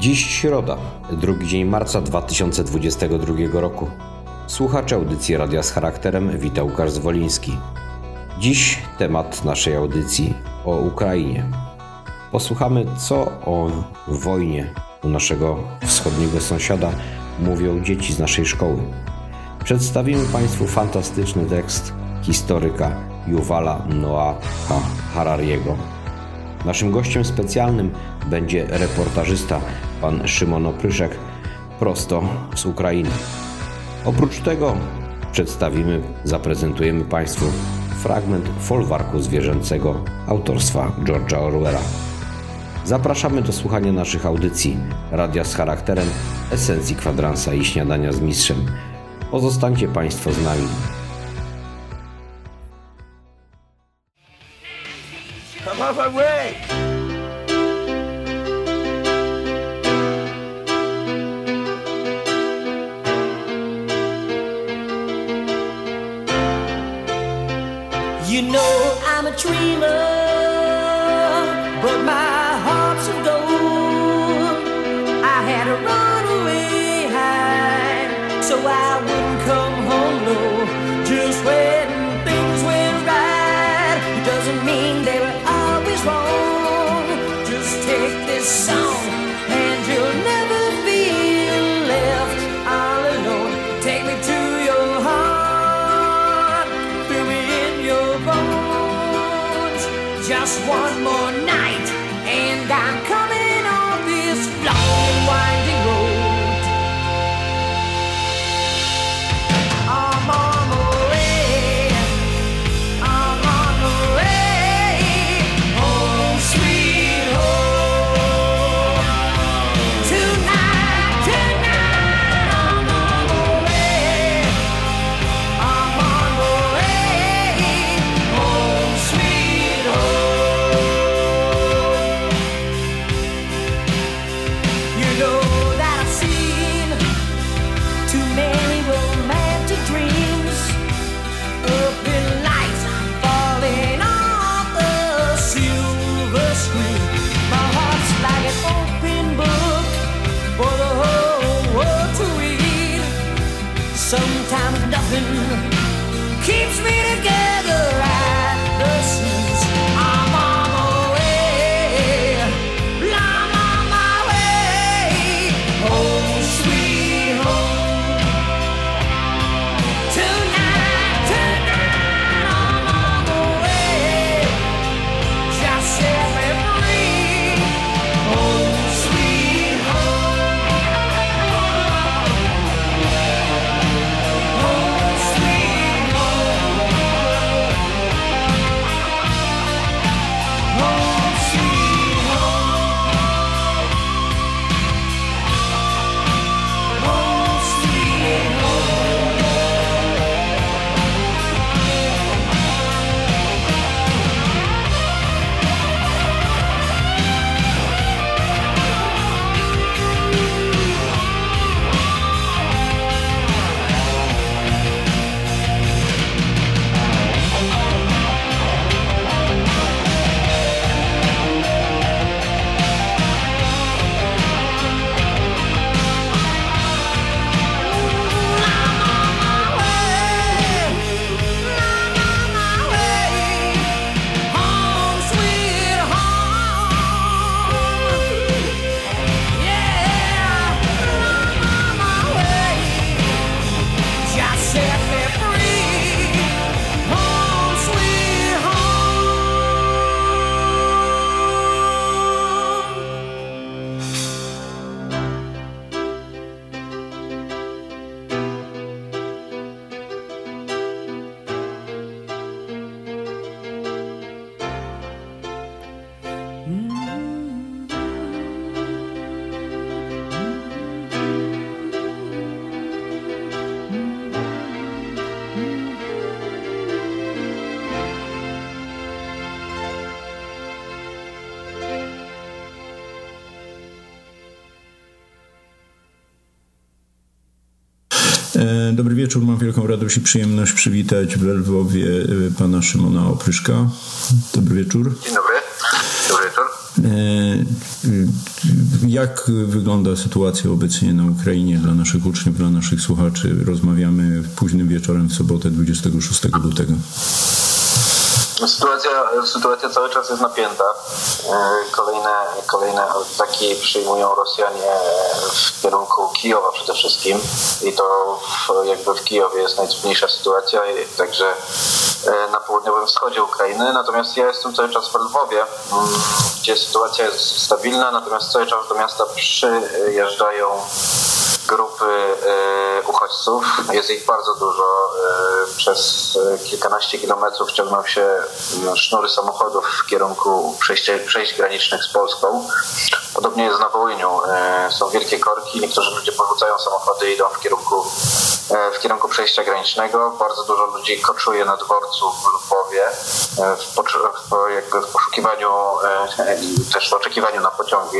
Dziś środa, drugi dzień marca 2022 roku. Słuchacze audycji Radia z Charakterem, wita Łukasz Zwoliński. Dziś temat naszej audycji o Ukrainie. Posłuchamy, co o wojnie u naszego wschodniego sąsiada mówią dzieci z naszej szkoły. Przedstawimy Państwu fantastyczny tekst historyka Juwala Noah Harariego. Naszym gościem specjalnym będzie reportażysta pan Szymon Opryszek prosto z Ukrainy. Oprócz tego przedstawimy, zaprezentujemy Państwu fragment folwarku zwierzęcego autorstwa George'a Orwella. Zapraszamy do słuchania naszych audycji Radia z charakterem, esencji kwadransa i śniadania z mistrzem. Pozostańcie Państwo z nami. Come E, dobry wieczór, mam wielką radość i przyjemność przywitać w Lwowie e, pana Szymona Opryszka. Dobry wieczór. Dzień dobry. Dobry wieczór. E, jak wygląda sytuacja obecnie na Ukrainie dla naszych uczniów, dla naszych słuchaczy? Rozmawiamy późnym wieczorem w sobotę 26 lutego. Sytuacja, sytuacja cały czas jest napięta. E, kolejne, kolejne ataki przyjmują Rosjanie w kierunku Kijowa przede wszystkim i to w, jakby w Kijowie jest najtrudniejsza sytuacja, także e, na południowym wschodzie Ukrainy. Natomiast ja jestem cały czas w Lwowie, mm, gdzie sytuacja jest stabilna, natomiast cały czas do miasta przyjeżdżają grupy e, uchodźców. Jest ich bardzo dużo. E, przez kilkanaście kilometrów ciągną się sznury samochodów w kierunku przejścia, przejść granicznych z Polską. Podobnie jest na Wołyniu. E, są wielkie korki. Niektórzy ludzie porzucają samochody i idą w kierunku, w kierunku przejścia granicznego. Bardzo dużo ludzi koczuje na dworcu w Lwowie w, w poszukiwaniu i też w oczekiwaniu na pociągi,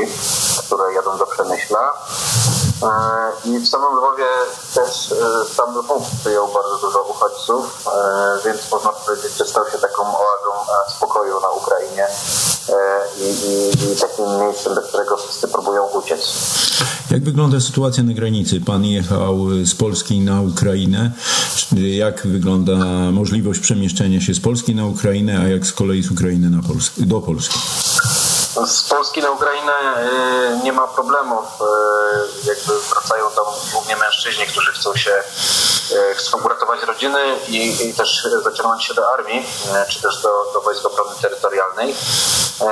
które jadą do Przemyśla. I w samym Lwowie też sam Lwów przyjął bardzo dużo uchodźców, więc można powiedzieć, że stał się taką oazą spokoju na Ukrainie i, i, i takim miejscem, do którego wszyscy próbują uciec. Jak wygląda sytuacja na granicy? Pan jechał z Polski na Ukrainę. Jak wygląda możliwość przemieszczenia się z Polski na Ukrainę, a jak z kolei z Ukrainy na Pols do Polski? Z Polski na Ukrainę nie ma problemów. Jakby wracają tam głównie mężczyźni, którzy chcą się chcą uratować rodziny i, i też zaciągnąć się do armii, czy też do, do Wojsk Obrony Terytorialnej.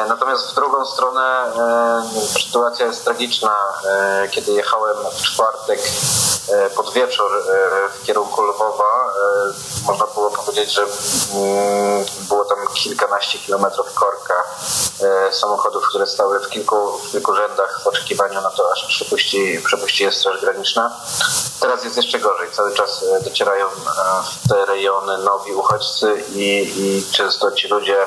Natomiast w drugą stronę sytuacja jest tragiczna. Kiedy jechałem w czwartek pod wieczór w kierunku Lwowa, można było powiedzieć, że było tam kilkanaście kilometrów korka samochodów, które stały w kilku, w kilku rzędach w oczekiwaniu na to, aż przepuści, przepuści je Straż Graniczna. Teraz jest jeszcze gorzej. Cały czas docierają w te rejony nowi uchodźcy i, i często ci ludzie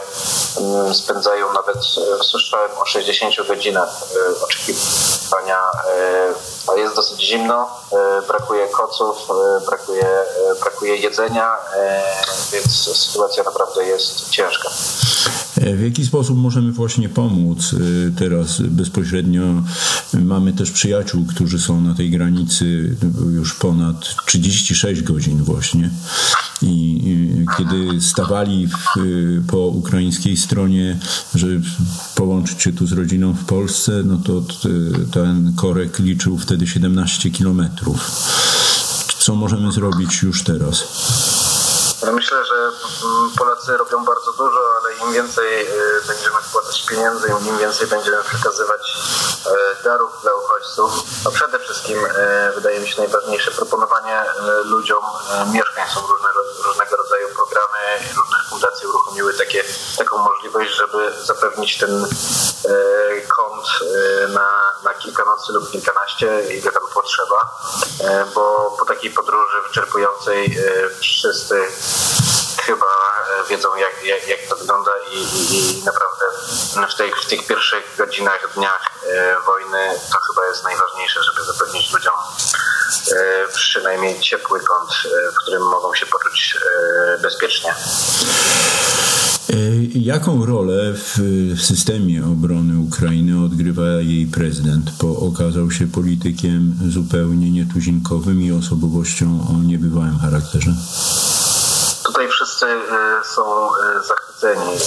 spędzają nawet, słyszałem o 60 godzinach oczekiwania, jest dosyć zimno, brakuje koców, brakuje, brakuje jedzenia, więc sytuacja naprawdę jest ciężka. W jaki sposób możemy właśnie pomóc teraz bezpośrednio? Mamy też przyjaciół, którzy są na tej granicy już ponad 36 godzin właśnie. I kiedy stawali w, po ukraińskiej stronie, żeby połączyć się tu z rodziną w Polsce, no to ten korek liczył wtedy 17 kilometrów. Co możemy zrobić już teraz? Myślę, że Polacy robią bardzo dużo, ale im więcej będziemy wkładać pieniędzy, im więcej będziemy przekazywać darów dla uchodźców, a przede wszystkim wydaje mi się najważniejsze proponowanie ludziom mieszkań. Są różne, różnego rodzaju programy, różne fundacje uruchomiły takie, taką możliwość, żeby zapewnić ten kąt na, na kilka nocy lub kilkanaście, ile tam potrzeba, bo po takiej podróży wyczerpującej wszyscy chyba wiedzą, jak, jak, jak to wygląda i, i, i naprawdę w, tej, w tych pierwszych godzinach, dniach wojny to chyba jest najważniejsze, żeby zapewnić ludziom przynajmniej ciepły kąt, w którym mogą się poczuć bezpiecznie. Jaką rolę w systemie obrony Ukrainy odgrywa jej prezydent, bo okazał się politykiem zupełnie nietuzinkowym i osobowością o niebywałym charakterze? Wszyscy są zachwyceni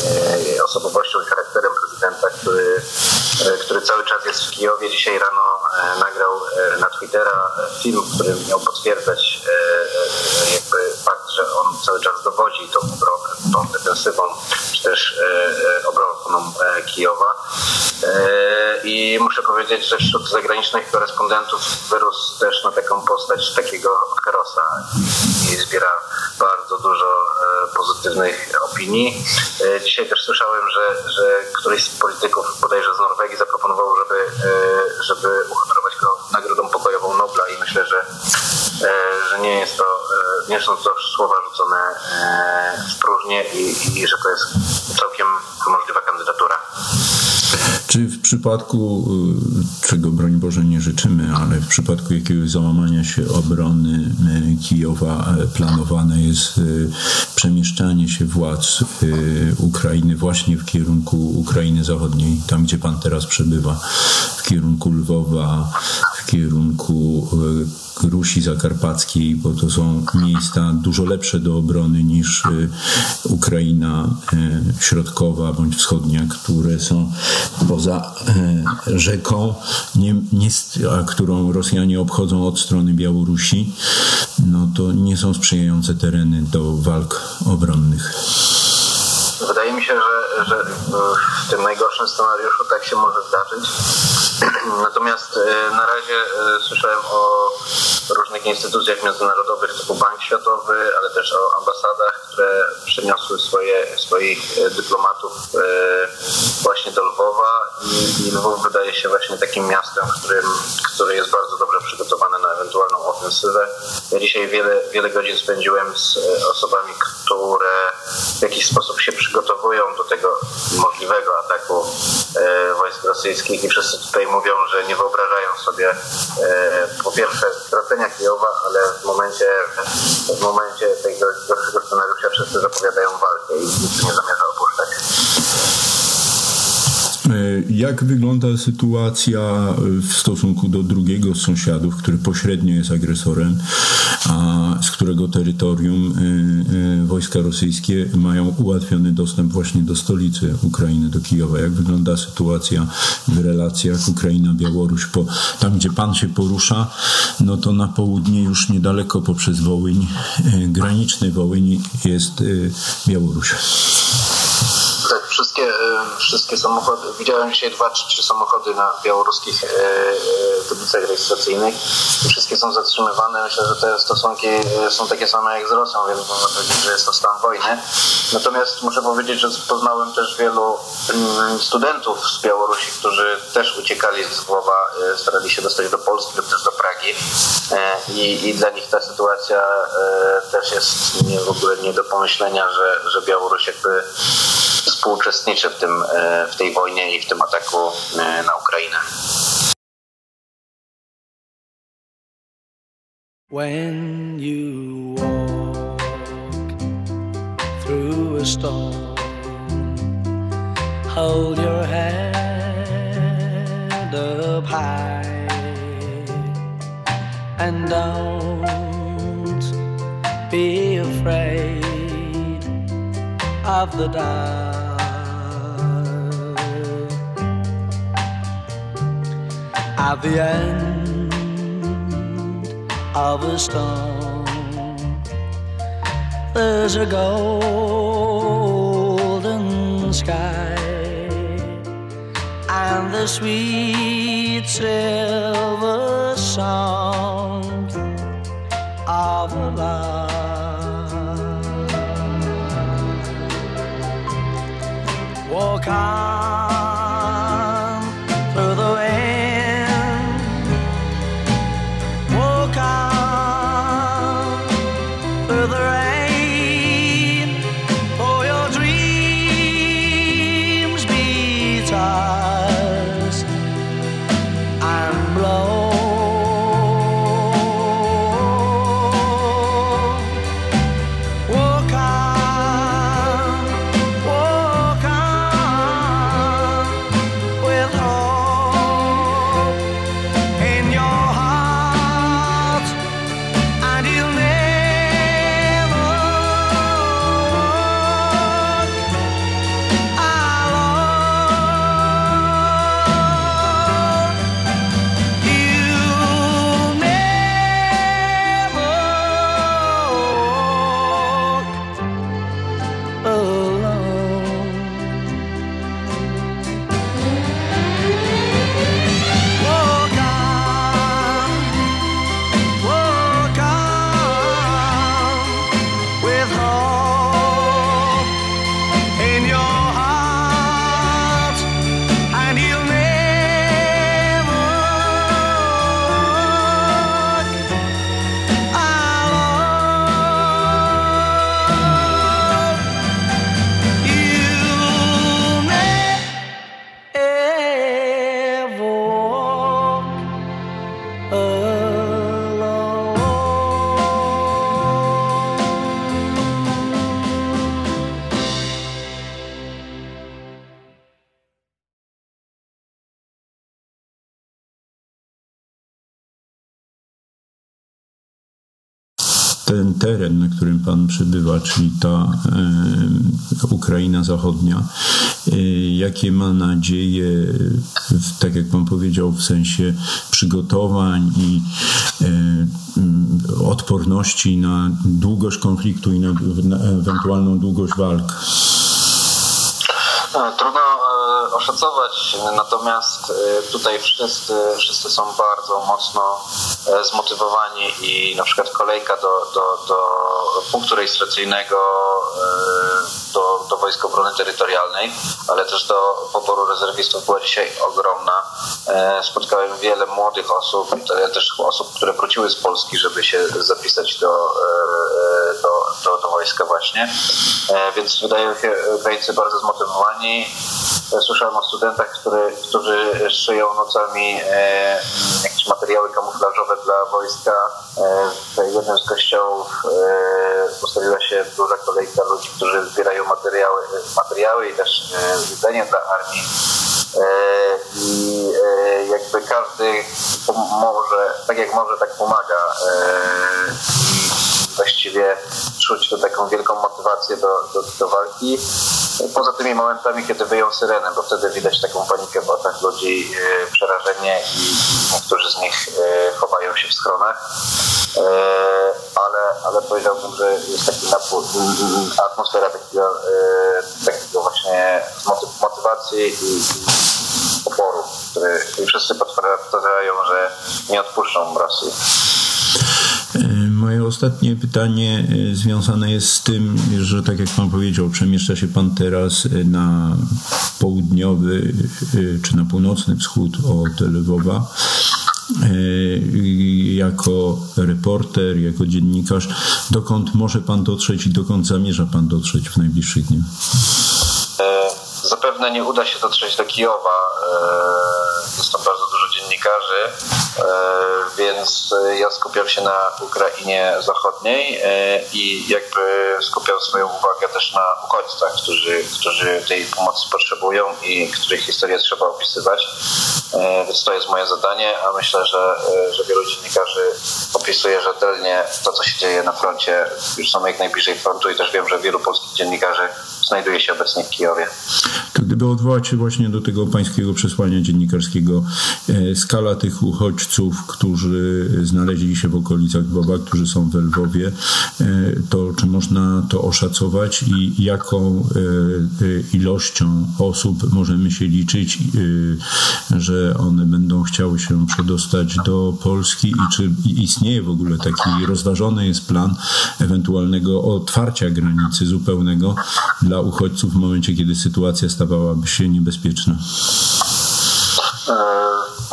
osobowością i charakterem prezydenta, który, który cały czas jest w Kijowie. Dzisiaj rano nagrał na Twittera film, który miał potwierdzać jakby fakt, że on cały czas dowodzi tą obronę, tą defensywą, czy też obroną Kijowa. I muszę powiedzieć, że wśród zagranicznych korespondentów wyrósł też na taką postać takiego herosa i zbiera bardzo dużo pozytywnych opinii. Dzisiaj też słyszałem, że, że któryś z polityków bodajże z Norwegii zaproponował, żeby, żeby uhonorować go Nagrodą Pokojową Nobla i myślę, że, że nie jest to, nie są to słowa rzucone w próżnię i, i że to jest całkiem możliwa kandydatura. Czy w przypadku, y, czego broń Boże nie życzymy, ale w przypadku jakiegoś załamania się obrony y, Kijowa y, planowane jest przemieszczanie się władz Ukrainy właśnie w kierunku Ukrainy Zachodniej, tam gdzie pan teraz przebywa, w kierunku Lwowa, w kierunku Rusi Zakarpackiej, bo to są miejsca dużo lepsze do obrony niż Ukraina środkowa bądź wschodnia, które są poza e, rzeką, nie, nie, a którą Rosjanie obchodzą od strony Białorusi, no to nie są sprzyjające tereny do walk obronnych. Wydaje mi się, że, że w tym najgorszym scenariuszu tak się może zdarzyć. Natomiast e, na razie e, słyszałem o różnych instytucjach międzynarodowych typu Bank Światowy, ale też o ambasadach, które przeniosły swoje, swoich e, dyplomatów właśnie do Lwowa i, Lwów wydaje się właśnie takim miastem, którym, które jest bardzo dobrze przygotowane na ewentualną ofensywę. Ja dzisiaj wiele, wiele godzin spędziłem z osobami, które w jakiś sposób się przygotowują do tego możliwego ataku wojsk rosyjskich i wszyscy tutaj mówią, że nie wyobrażają sobie e, po pierwsze stracenia Kijowa, ale w momencie, w momencie tego gorszego scenariusza wszyscy zapowiadają walkę i nikt nie zamierza opuszczać. E, jak wygląda sytuacja w stosunku do drugiego z sąsiadów, który pośrednio jest agresorem, a z którego terytorium e, e, wojska rosyjskie mają ułatwiony dostęp właśnie do stolicy Ukrainy, do Kijowa? Jak wygląda sytuacja w relacjach Ukraina-Białoruś? Po, tam, gdzie pan się porusza, no to na południe już niedaleko poprzez Wołyń, graniczny Wołyń jest Białoruś wszystkie, e, wszystkie samochody, widziałem dzisiaj dwa czy trzy samochody na białoruskich e, e, tablicach rejestracyjnych wszystkie są zatrzymywane. Myślę, że te stosunki są takie same jak z Rosją, więc można powiedzieć, że jest to stan wojny. Natomiast muszę powiedzieć, że poznałem też wielu mm, studentów z Białorusi, którzy też uciekali z Głowa, starali się dostać do Polski lub też do Pragi i, i dla nich ta sytuacja też jest nie, w ogóle nie do pomyślenia, że, że Białoruś jakby współuczestniczy w, tym, e, w tej wojnie i w tym ataku e, na Ukrainę. When you walk through a storm, hold your head up high and don't be afraid of the dark. At the end of a storm. There's a golden sky and the sweet silver song of love. Walk on. Teren, na którym Pan przebywa, czyli ta e, Ukraina Zachodnia, e, jakie ma nadzieje, tak jak Pan powiedział, w sensie przygotowań i e, odporności na długość konfliktu i na, ewentualną długość walk? Trudno oszacować, natomiast e, tutaj wszyscy, wszyscy są bardzo mocno e, zmotywowani i na przykład kolejka do, do, do punktu rejestracyjnego e, do, do Wojsk Obrony Terytorialnej, ale też do poboru rezerwistów była dzisiaj ogromna. E, Spotkałem wiele młodych osób też osób, które wróciły z Polski, żeby się zapisać do, e, do, do, do wojska właśnie. E, Więc wydają się Ukraińcy bardzo zmotywowani. E, Słyszałem o studentach, który, którzy szyją nocami e, jakieś materiały kamuflażowe dla wojska. E, W jednym z kościołów e, postawiła się duża kolejka ludzi, którzy zbierają materiały, materiały i też e, jedzenie dla armii. E, I e, jakby każdy może, tak jak może, tak pomaga. E, właściwie czuć to taką wielką motywację do, do, do walki. Poza tymi momentami, kiedy wyją syrenę, bo wtedy widać taką panikę w oczach ludzi, e, przerażenie i niektórzy z nich e, chowają się w schronach. E, ale, ale powiedziałbym, że jest taki napój, m, atmosfera takiego, takiego właśnie moty- motywacji i, oporu, który wszyscy powtarzają, że nie odpuszczą Rosji. Moje ostatnie pytanie e, związane jest z tym, że tak jak Pan powiedział, przemieszcza się Pan teraz e, na południowy e, czy na północny wschód od Lwowa jako reporter, jako dziennikarz. Dokąd może Pan dotrzeć i dokąd zamierza Pan dotrzeć w najbliższych dniach? Zapewne nie uda się dotrzeć do Kijowa. Jest tam bardzo dziennikarzy, e, więc e, ja skupiam się na Ukrainie Zachodniej e, i jakby skupiam swoją uwagę też na uchodźcach, którzy, którzy tej pomocy potrzebują i których historię trzeba opisywać. Więc to jest moje zadanie, a myślę, że, że wielu dziennikarzy opisuje rzetelnie to, co się dzieje na froncie. Już są jak najbliżej frontu i też wiem, że wielu polskich dziennikarzy znajduje się obecnie w Kijowie. To gdyby odwołać się właśnie do tego pańskiego przesłania dziennikarskiego, e, skala tych uchodźców, którzy znaleźli się w okolicach Lwowa, którzy są w Lwowie, e, to czy można to oszacować i jaką e, ilością osób możemy się liczyć, że one będą chciały się przedostać do Polski i czy istnieje w ogóle taki rozważony jest plan ewentualnego otwarcia granicy zupełnego dla uchodźców w momencie, kiedy sytuacja stawałaby się niebezpieczna.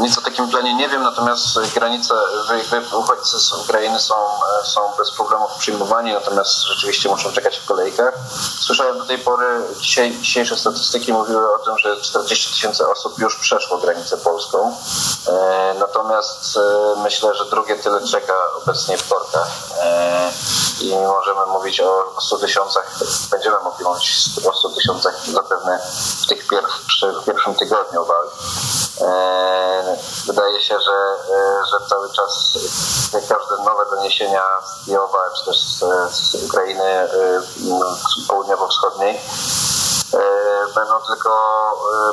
E, Nic o takim planie nie wiem, natomiast granice, jakby uchodźcy z Ukrainy są, e, są bez problemów przyjmowani, natomiast rzeczywiście muszą czekać w kolejkach. Słyszałem do tej pory, dzisiaj, dzisiejsze statystyki mówiły o tym, że 40 tysięcy osób już przeszło granicę polską. E, Natomiast e, myślę, że drugie tyle czeka obecnie w portach E, i możemy mówić o 100 tysiącach, będziemy mogli mówić o 100 tysiącach zapewne w tych pierwszy, w pierwszym tygodniu walk. Wydaje się, że, e, że cały czas każde nowe doniesienia z Kijowa czy też z, z Ukrainy e, no, południowo-wschodniej e, będą tylko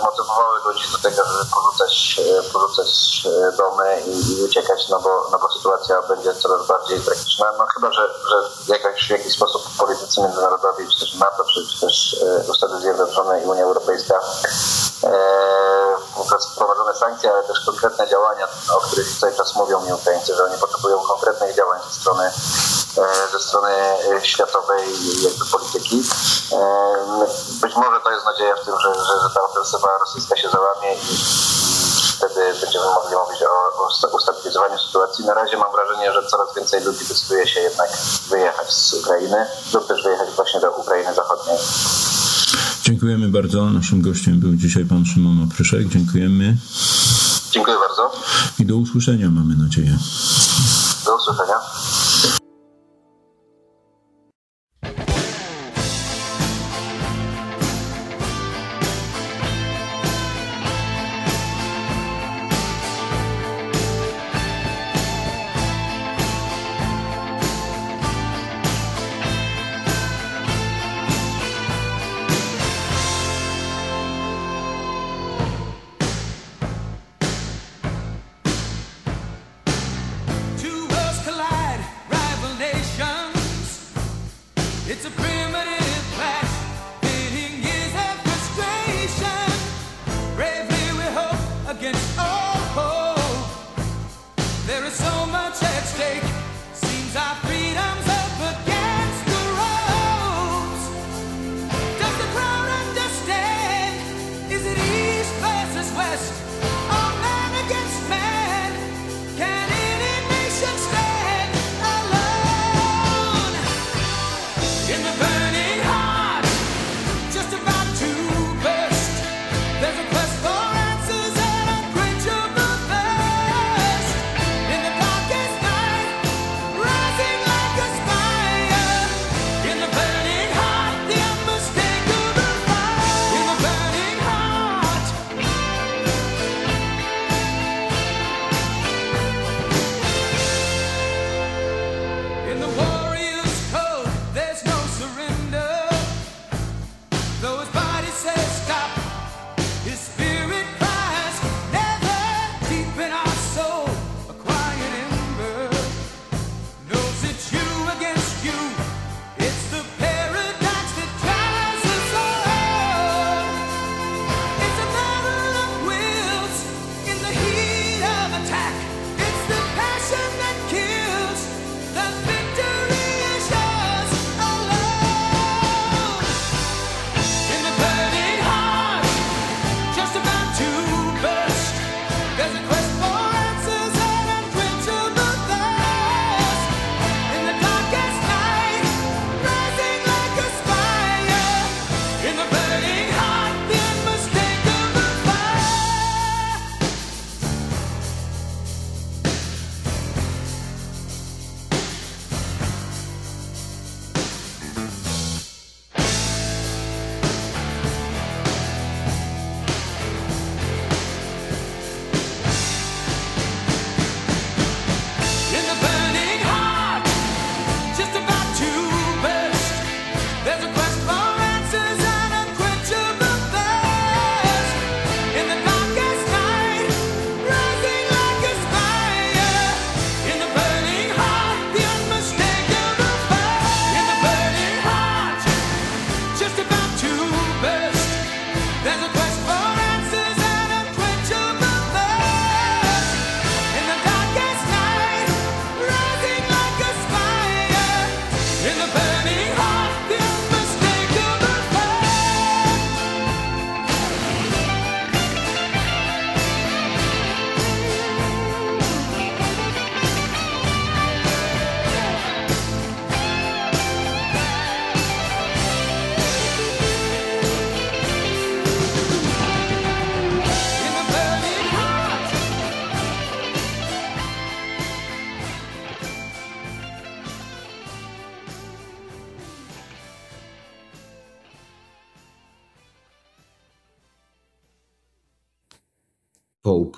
motywowały ludzi do tego, żeby porzucać, porzucać domy i, i uciekać, no bo, no bo sytuacja będzie coraz bardziej tragiczna. No chyba, że, że jakaś, w jakiś sposób politycy międzynarodowi, czy też NATO, czy, czy też Stany Zjednoczone i Unia Europejska e, wprowadzone sankcje, ale też konkretne działania, o których cały czas mówią mi Ukraińcy, że oni potrzebują konkretnych działań ze strony, e, ze strony e, światowej jakby polityki. Być może to jest nadzieja w tym, że, że, że ta ofensywa rosyjska się załamie i wtedy będziemy mogli mówić o, o sta- ustabilizowaniu sytuacji. Na razie mam wrażenie, że coraz więcej ludzi decyduje się jednak wyjechać z Ukrainy lub też wyjechać właśnie do Ukrainy Zachodniej. Dziękujemy bardzo. Naszym gościem był dzisiaj pan Szymon Opryszek. Dziękujemy Dziękuję bardzo. i do usłyszenia mamy nadzieję. Do usłyszenia.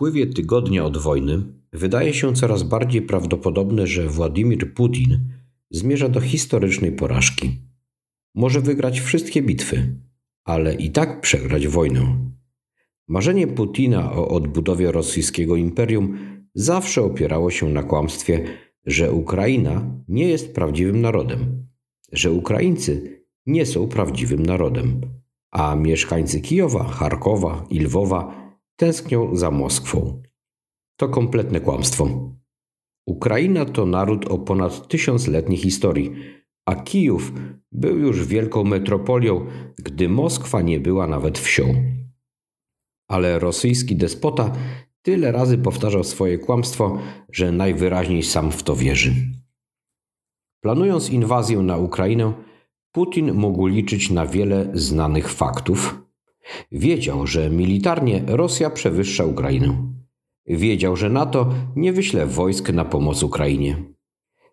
Upływie tygodnia od wojny wydaje się coraz bardziej prawdopodobne, że Władimir Putin zmierza do historycznej porażki. Może wygrać wszystkie bitwy, ale i tak przegrać wojnę. Marzenie Putina o odbudowie rosyjskiego imperium zawsze opierało się na kłamstwie, że Ukraina nie jest prawdziwym narodem, że Ukraińcy nie są prawdziwym narodem, a mieszkańcy Kijowa, Charkowa i Lwowa tęsknią za Moskwą. To kompletne kłamstwo. Ukraina to naród o ponad tysiącletniej historii, a Kijów był już wielką metropolią, gdy Moskwa nie była nawet wsią. Ale rosyjski despota tyle razy powtarzał swoje kłamstwo, że najwyraźniej sam w to wierzy. Planując inwazję na Ukrainę, Putin mógł liczyć na wiele znanych faktów. Wiedział, że militarnie Rosja przewyższa Ukrainę. Wiedział, że NATO nie wyśle wojsk na pomoc Ukrainie.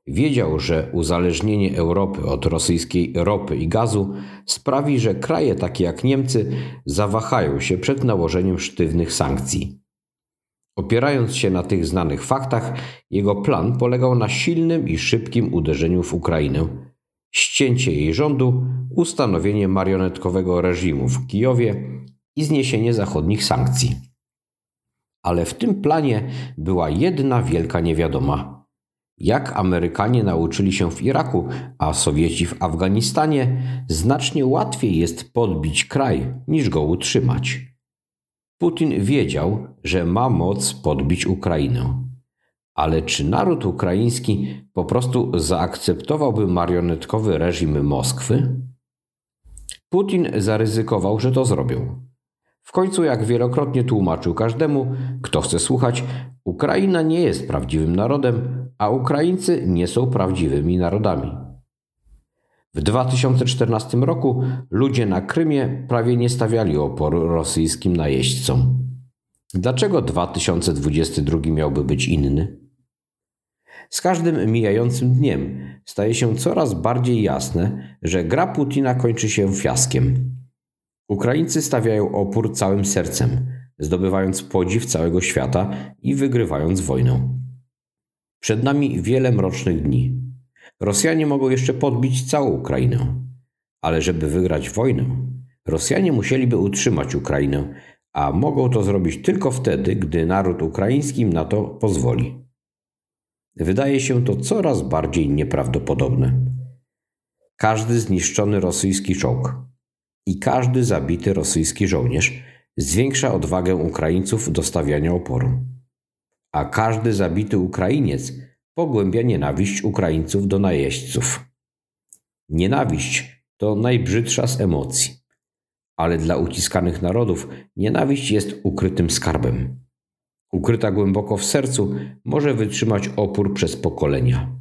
Wiedział, że uzależnienie Europy od rosyjskiej ropy i gazu sprawi, że kraje takie jak Niemcy zawahają się przed nałożeniem sztywnych sankcji. Opierając się na tych znanych faktach, jego plan polegał na silnym i szybkim uderzeniu w Ukrainę, ścięcie jej rządu, ustanowienie marionetkowego reżimu w Kijowie i zniesienie zachodnich sankcji. Ale w tym planie była jedna wielka niewiadoma. Jak Amerykanie nauczyli się w Iraku, a Sowieci w Afganistanie, znacznie łatwiej jest podbić kraj niż go utrzymać. Putin wiedział, że ma moc podbić Ukrainę. Ale czy naród ukraiński po prostu zaakceptowałby marionetkowy reżim Moskwy? Putin zaryzykował, że to zrobią. W końcu, jak wielokrotnie tłumaczył każdemu, kto chce słuchać, Ukraina nie jest prawdziwym narodem, a Ukraińcy nie są prawdziwymi narodami. W 2014 roku ludzie na Krymie prawie nie stawiali oporu rosyjskim najeźdźcom. Dlaczego 2022 miałby być inny? Z każdym mijającym dniem staje się coraz bardziej jasne, że gra Putina kończy się fiaskiem. Ukraińcy stawiają opór całym sercem, zdobywając podziw całego świata i wygrywając wojnę. Przed nami wiele mrocznych dni. Rosjanie mogą jeszcze podbić całą Ukrainę, ale żeby wygrać wojnę, Rosjanie musieliby utrzymać Ukrainę, a mogą to zrobić tylko wtedy, gdy naród ukraiński im na to pozwoli. Wydaje się to coraz bardziej nieprawdopodobne. Każdy zniszczony rosyjski czołg i każdy zabity rosyjski żołnierz zwiększa odwagę Ukraińców do stawiania oporu. A każdy zabity Ukrainiec pogłębia nienawiść Ukraińców do najeźdźców. Nienawiść to najbrzydsza z emocji, ale dla uciskanych narodów nienawiść jest ukrytym skarbem. Ukryta głęboko w sercu może wytrzymać opór przez pokolenia.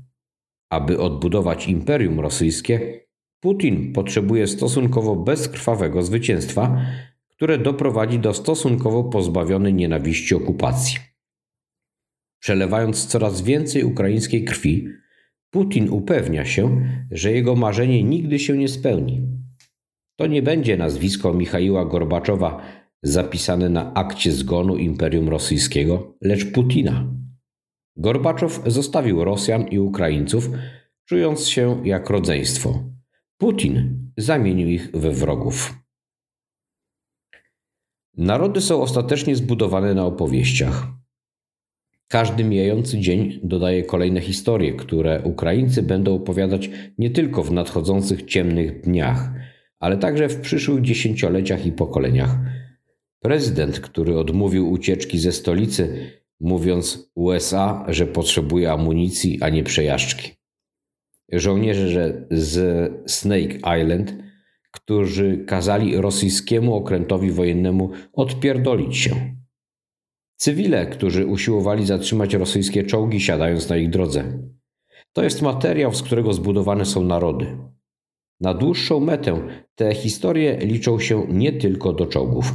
Aby odbudować imperium rosyjskie, Putin potrzebuje stosunkowo bezkrwawego zwycięstwa, które doprowadzi do stosunkowo pozbawionej nienawiści okupacji. Przelewając coraz więcej ukraińskiej krwi, Putin upewnia się, że jego marzenie nigdy się nie spełni. To nie będzie nazwisko Michaiła Gorbaczowa zapisane na akcie zgonu Imperium Rosyjskiego, lecz Putina. Gorbaczow zostawił Rosjan i Ukraińców, czując się jak rodzeństwo. Putin zamienił ich we wrogów. Narody są ostatecznie zbudowane na opowieściach. Każdy mijający dzień dodaje kolejne historie, które Ukraińcy będą opowiadać nie tylko w nadchodzących ciemnych dniach, ale także w przyszłych dziesięcioleciach i pokoleniach. Prezydent, który odmówił ucieczki ze stolicy, mówiąc USA, że potrzebuje amunicji, a nie przejażdżki. Żołnierze z Snake Island, którzy kazali rosyjskiemu okrętowi wojennemu odpierdolić się. Cywile, którzy usiłowali zatrzymać rosyjskie czołgi, siadając na ich drodze. To jest materiał, z którego zbudowane są narody. Na dłuższą metę te historie liczą się nie tylko do czołgów.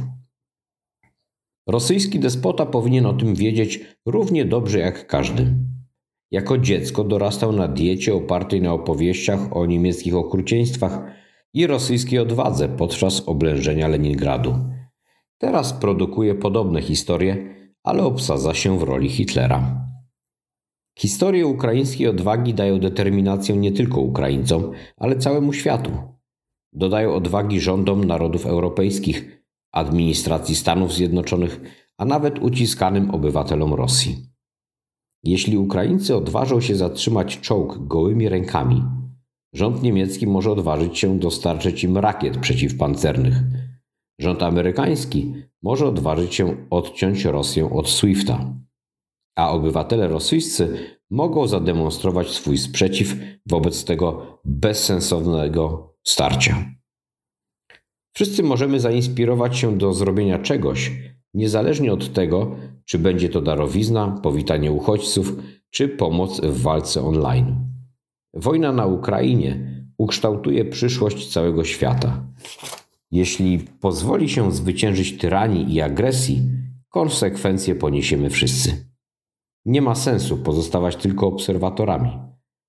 Rosyjski despota powinien o tym wiedzieć równie dobrze jak każdy. Jako dziecko dorastał na diecie opartej na opowieściach o niemieckich okrucieństwach i rosyjskiej odwadze podczas oblężenia Leningradu. Teraz produkuje podobne historie, ale obsadza się w roli Hitlera. Historie ukraińskiej odwagi dają determinację nie tylko Ukraińcom, ale całemu światu. Dodają odwagi rządom narodów europejskich, administracji Stanów Zjednoczonych, a nawet uciskanym obywatelom Rosji. Jeśli Ukraińcy odważą się zatrzymać czołg gołymi rękami, rząd niemiecki może odważyć się dostarczyć im rakiet przeciwpancernych. Rząd amerykański może odważyć się odciąć Rosję od SWIFTA. A obywatele rosyjscy mogą zademonstrować swój sprzeciw wobec tego bezsensownego starcia. Wszyscy możemy zainspirować się do zrobienia czegoś, niezależnie od tego, czy będzie to darowizna, powitanie uchodźców, czy pomoc w walce online. Wojna na Ukrainie ukształtuje przyszłość całego świata. Jeśli pozwoli się zwyciężyć tyranii i agresji, konsekwencje poniesiemy wszyscy. Nie ma sensu pozostawać tylko obserwatorami.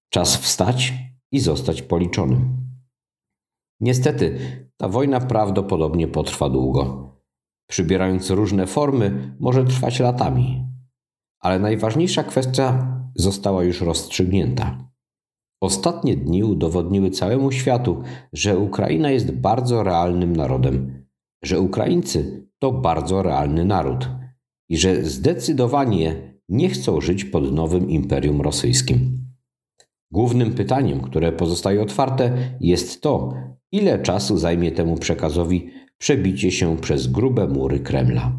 Czas wstać i zostać policzonym. Niestety, ta wojna prawdopodobnie potrwa długo. Przybierając różne formy, może trwać latami. Ale najważniejsza kwestia została już rozstrzygnięta. Ostatnie dni udowodniły całemu światu, że Ukraina jest bardzo realnym narodem, że Ukraińcy to bardzo realny naród i że zdecydowanie nie chcą żyć pod nowym imperium rosyjskim. Głównym pytaniem, które pozostaje otwarte, jest to, ile czasu zajmie temu przekazowi przebicie się przez grube mury Kremla.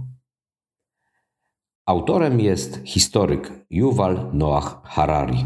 Autorem jest historyk Yuval Noah Harari.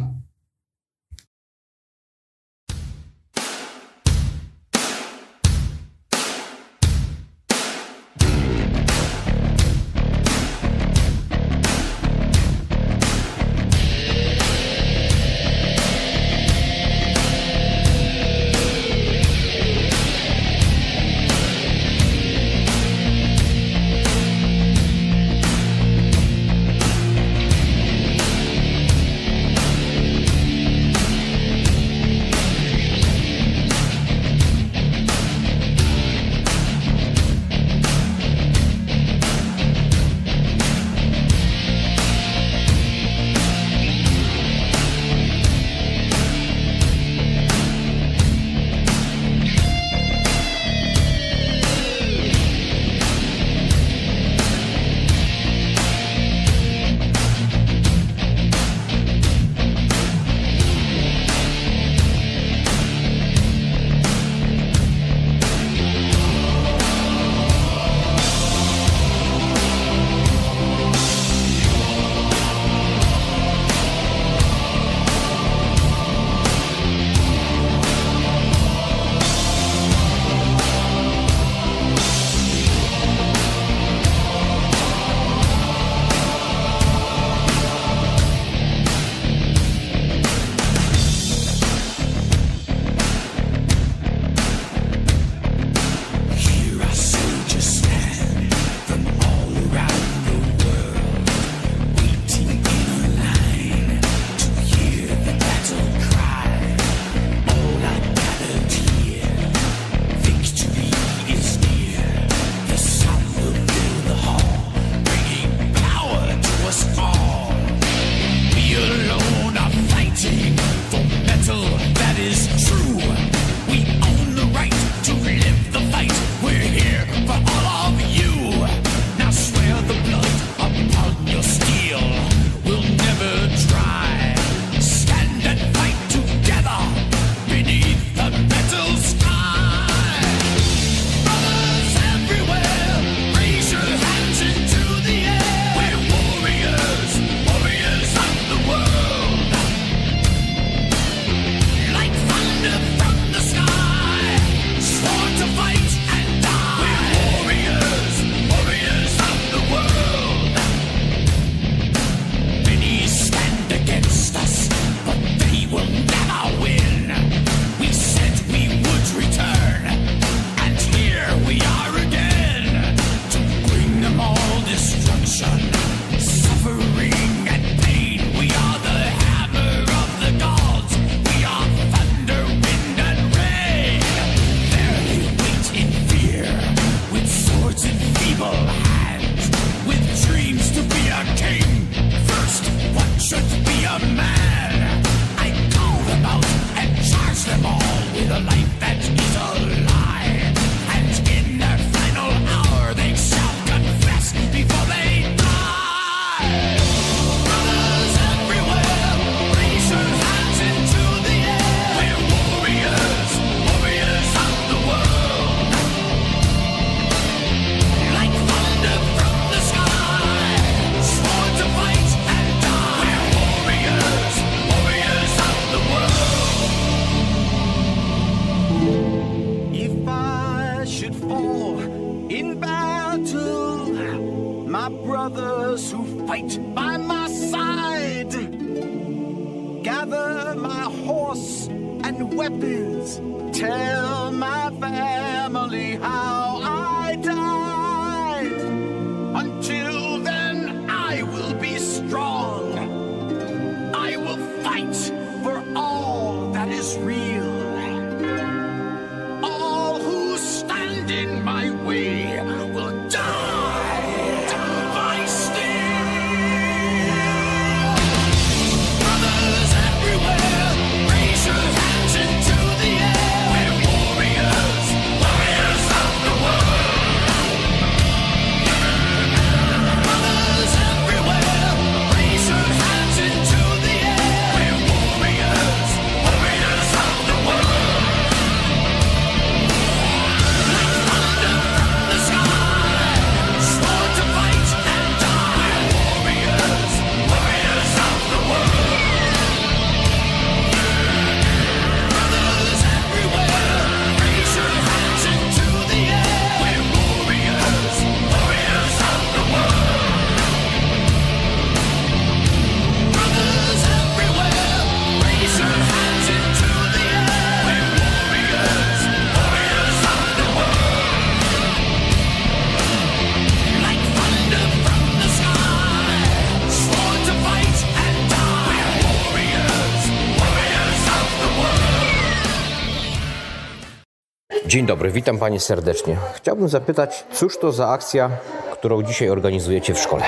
Dobry, witam Panie serdecznie. Chciałbym zapytać, cóż to za akcja, którą dzisiaj organizujecie w szkole?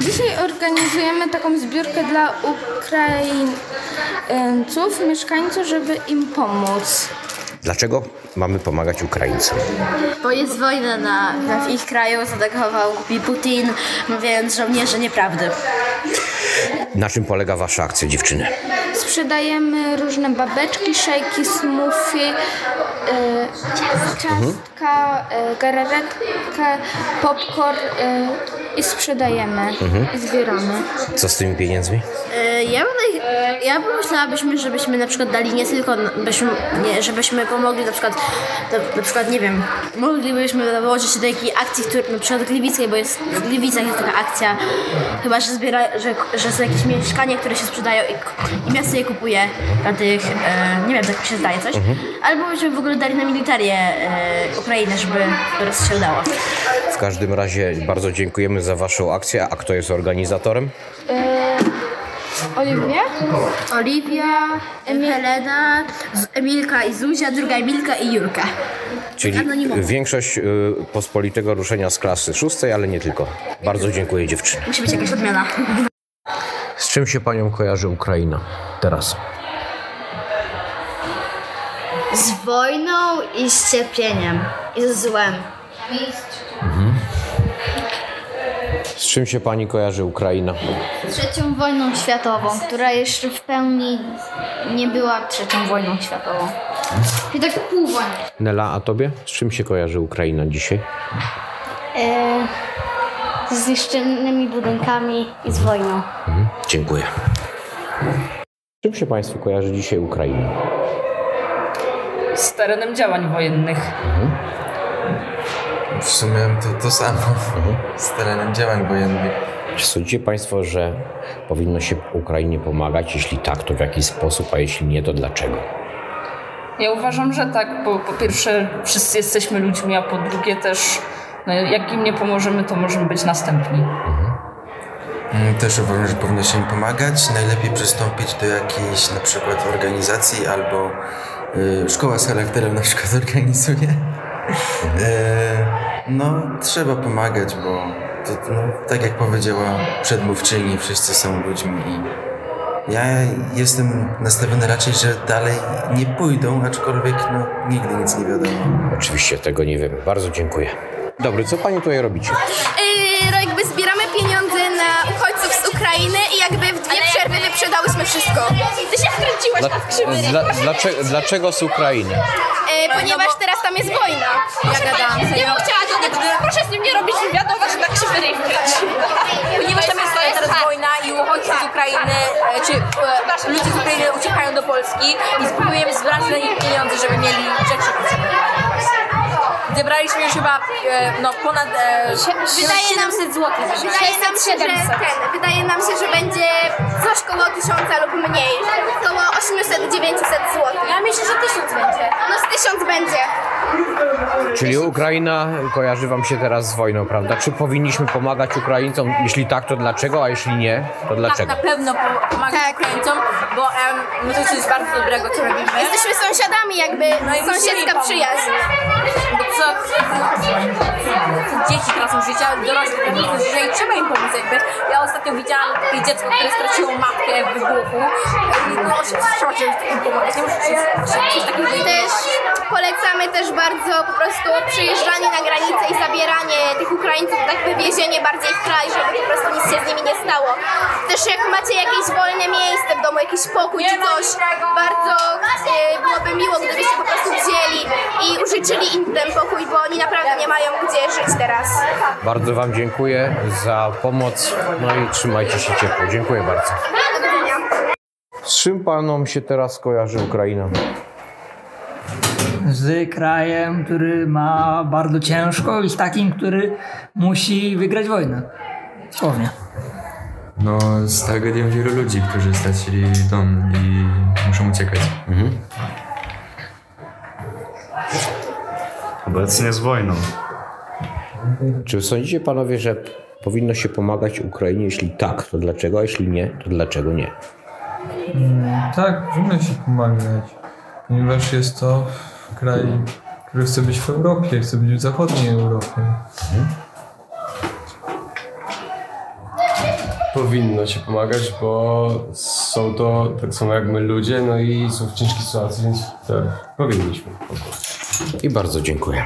Dzisiaj organizujemy taką zbiórkę dla Ukraińców, mieszkańców, żeby im pomóc. Dlaczego mamy pomagać Ukraińcom? Bo jest wojna na, na w ich kraju, zaatakował Putin, mówiąc żołnierze nieprawdy. Na czym polega Wasza akcja, dziewczyny? Sprzedajemy różne babeczki, szejki, smoothie, y, ciastka, y, gararetkę, popcorn y, i sprzedajemy i zbieramy. Co z tymi pieniędzmi? E, Ja bym, ja pomyślałabyśmy, żebyśmy na przykład dali nie tylko, byśmy, nie, żebyśmy pomogli na przykład, na, na przykład nie wiem, moglibyśmy dołożyć się do jakiej akcji, który, na przykład Gliwickiej, bo jest, w Gliwicach jest taka akcja, chyba, że zbiera, że, że są jakieś mieszkania, które się sprzedają i, i miasto je kupuje dla tych, e, nie wiem, tak mi się zdaje coś, albo byśmy w ogóle dali na militarię e, Ukrainy, żeby teraz się udało. W każdym razie bardzo dziękujemy za Waszą akcję. A kto jest organizatorem? Oliwia? Oliwia, Helena, Z- Emilka i Zuzia, druga Emilka i Julka. Czyli Anonimowo. większość y, pospolitego ruszenia z klasy szóstej, ale nie tylko. Bardzo dziękuję dziewczyny. Musi być jakaś odmiana. Z czym się Panią kojarzy Ukraina teraz? Z wojną i z cierpieniem. I ze złem. Z czym się Pani kojarzy Ukraina? Trzecią wojną światową, która jeszcze w pełni nie była trzecią wojną światową. I tak pół wojny. Nela, a Tobie? Z czym się kojarzy Ukraina dzisiaj? Z zniszczonymi budynkami i z wojną. Dziękuję. Z czym się Państwu kojarzy dzisiaj Ukraina? z terenem działań wojennych. W sumie to, to samo z terenem działań wojennych. Czy sądzicie Państwo, że powinno się Ukrainie pomagać? Jeśli tak, to w jaki sposób, a jeśli nie, to dlaczego? Ja uważam, że tak, bo po pierwsze wszyscy jesteśmy ludźmi, a po drugie też no, jak im nie pomożemy, to możemy być następni. Mm, Też uważam, że powinno się im pomagać. Najlepiej przystąpić do jakiejś na przykład organizacji albo y, szkoła z charakterem na przykład organizuje. E, no, trzeba pomagać, bo to, no, tak jak powiedziała przedmówczyni, wszyscy są ludźmi i ja jestem nastawiony raczej, że dalej nie pójdą, aczkolwiek no, nigdy nic nie wiadomo. Oczywiście tego nie wiemy. Bardzo dziękuję. Dobry, co Pani tutaj robicie? Yy, jakby w dwie przerwy wyprzedałyśmy wszystko. Ty się wkręciłaś na krzywy ryj. dlaczego, dlaczego z Ukrainy? Yy, ponieważ teraz tam jest wojna. Ja gadam. Ja bym chciała to nie, proszę z nim nie robić wywiadu, że na krzywy ryj wkręciła. Ponieważ tam jest teraz wojna i uchodźcy z Ukrainy, e, czy e, ludzie z Ukrainy uciekają do Polski i spróbujemy zbrać na nich pieniądze, żeby mieli rzeczy potrzebne. Zebraliśmy już chyba e, no, ponad e, Wydaje nam 700 zł. Wydaje nam się, że ten, wydaje nam się, że będzie coś koło 1000 lub mniej. Koło 800-900 zł. Ja myślę, że 1000 będzie. No z 1000 będzie. Czyli Ukraina kojarzy wam się teraz z wojną, prawda? Czy powinniśmy pomagać Ukraińcom? Jeśli tak, to dlaczego? A jeśli nie, to dlaczego? Tak, na pewno po- pomagać Ukraińcom, bo em, no to jest bardzo dobrego, co robimy. Jesteśmy sąsiadami jakby, No i musimy sąsiedzka pomóc. przyjaźń. Bo co, co dzieci tracą życia, dorośli tracą życia i trzeba im pomóc jakby. Ja ostatnio widziałam takie dziecko, które straciło matkę w wybuchu. I no, trzeba się im pomagać. Nie muszę coś takiego Też polecamy też bardzo po prostu przyjeżdżanie na granicę i zabieranie tych Ukraińców, tak wywiezienie bardziej w kraj, żeby po prostu nic się z nimi nie stało. Też jak macie jakieś wolne miejsce w domu, jakiś pokój czy coś, bardzo e, byłoby miło, gdybyście po prostu wzięli i użyczyli im ten pokój, bo oni naprawdę nie mają gdzie żyć teraz. Bardzo wam dziękuję za pomoc, no i trzymajcie się ciepło. Dziękuję bardzo. Z czym panom się teraz kojarzy Ukraina? z krajem, który ma bardzo ciężko i z takim, który musi wygrać wojnę. Słownie. No, z tragedią wielu ludzi, którzy stracili dom i muszą uciekać. Obecnie z wojną. Czy sądzicie panowie, że powinno się pomagać Ukrainie? Jeśli tak, to dlaczego? A jeśli nie, to dlaczego nie? Tak, powinno się pomagać, ponieważ jest to kraj, który chce być w Europie, chce być w zachodniej Europie. Powinno się pomagać, bo są to tak samo jak my ludzie, no i są w ciężkiej sytuacji, więc tak, powinniśmy. po prostu. I bardzo dziękuję.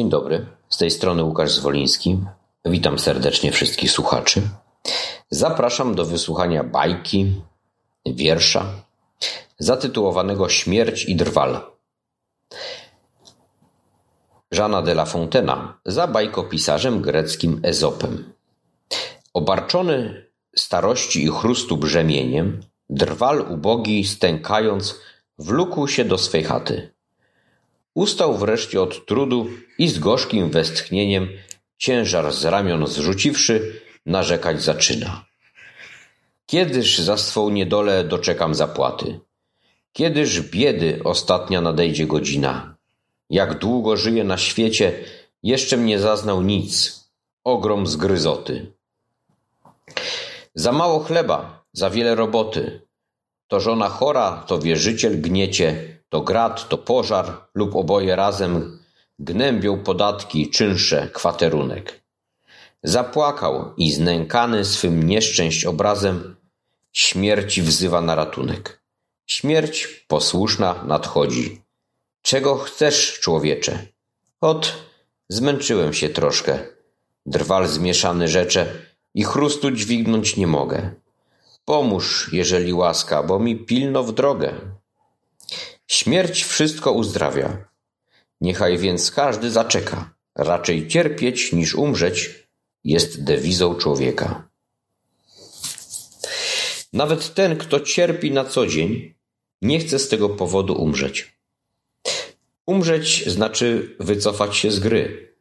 Dzień dobry, z tej strony Łukasz Zwoliński. Witam serdecznie wszystkich słuchaczy. Zapraszam do wysłuchania bajki, wiersza zatytułowanego Śmierć i drwal. Żana de la Fontena za bajkopisarzem greckim Ezopem. Obarczony starości i chrustu brzemieniem, drwal ubogi stękając wlókł się do swej chaty. Ustał wreszcie od trudu i z gorzkim westchnieniem, ciężar z ramion zrzuciwszy, narzekać zaczyna. Kiedyż za swą niedolę doczekam zapłaty? Kiedyż biedy ostatnia nadejdzie godzina? Jak długo żyję na świecie, jeszcze mnie zaznał nic. Ogrom zgryzoty. Za mało chleba, za wiele roboty. To żona chora, to wierzyciel gniecie, to grad, to pożar lub oboje razem gnębią podatki, czynsze, kwaterunek. Zapłakał i znękany swym nieszczęść obrazem śmierci wzywa na ratunek. Śmierć posłuszna nadchodzi. Czego chcesz, człowiecze? Ot, zmęczyłem się troszkę. Drwal zmieszany rzecze i chrustu dźwignąć nie mogę. Pomóż, jeżeli łaska, bo mi pilno w drogę. Śmierć wszystko uzdrawia. Niechaj więc każdy zaczeka. Raczej cierpieć niż umrzeć jest dewizą człowieka. Nawet ten, kto cierpi na co dzień, nie chce z tego powodu umrzeć. Umrzeć znaczy wycofać się z gry.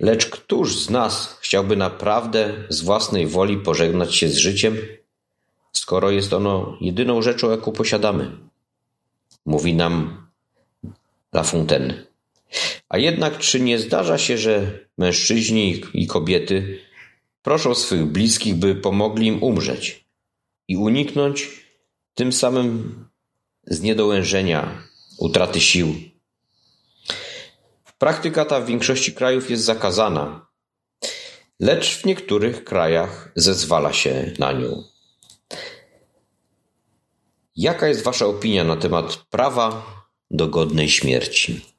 Lecz któż z nas chciałby naprawdę z własnej woli pożegnać się z życiem, skoro jest ono jedyną rzeczą, jaką posiadamy? Mówi nam La Fontaine. A jednak czy nie zdarza się, że mężczyźni i kobiety proszą swych bliskich, by pomogli im umrzeć i uniknąć tym samym zniedołężenia, utraty sił? Praktyka ta w większości krajów jest zakazana, lecz w niektórych krajach zezwala się na nią. Jaka jest Wasza opinia na temat prawa do godnej śmierci?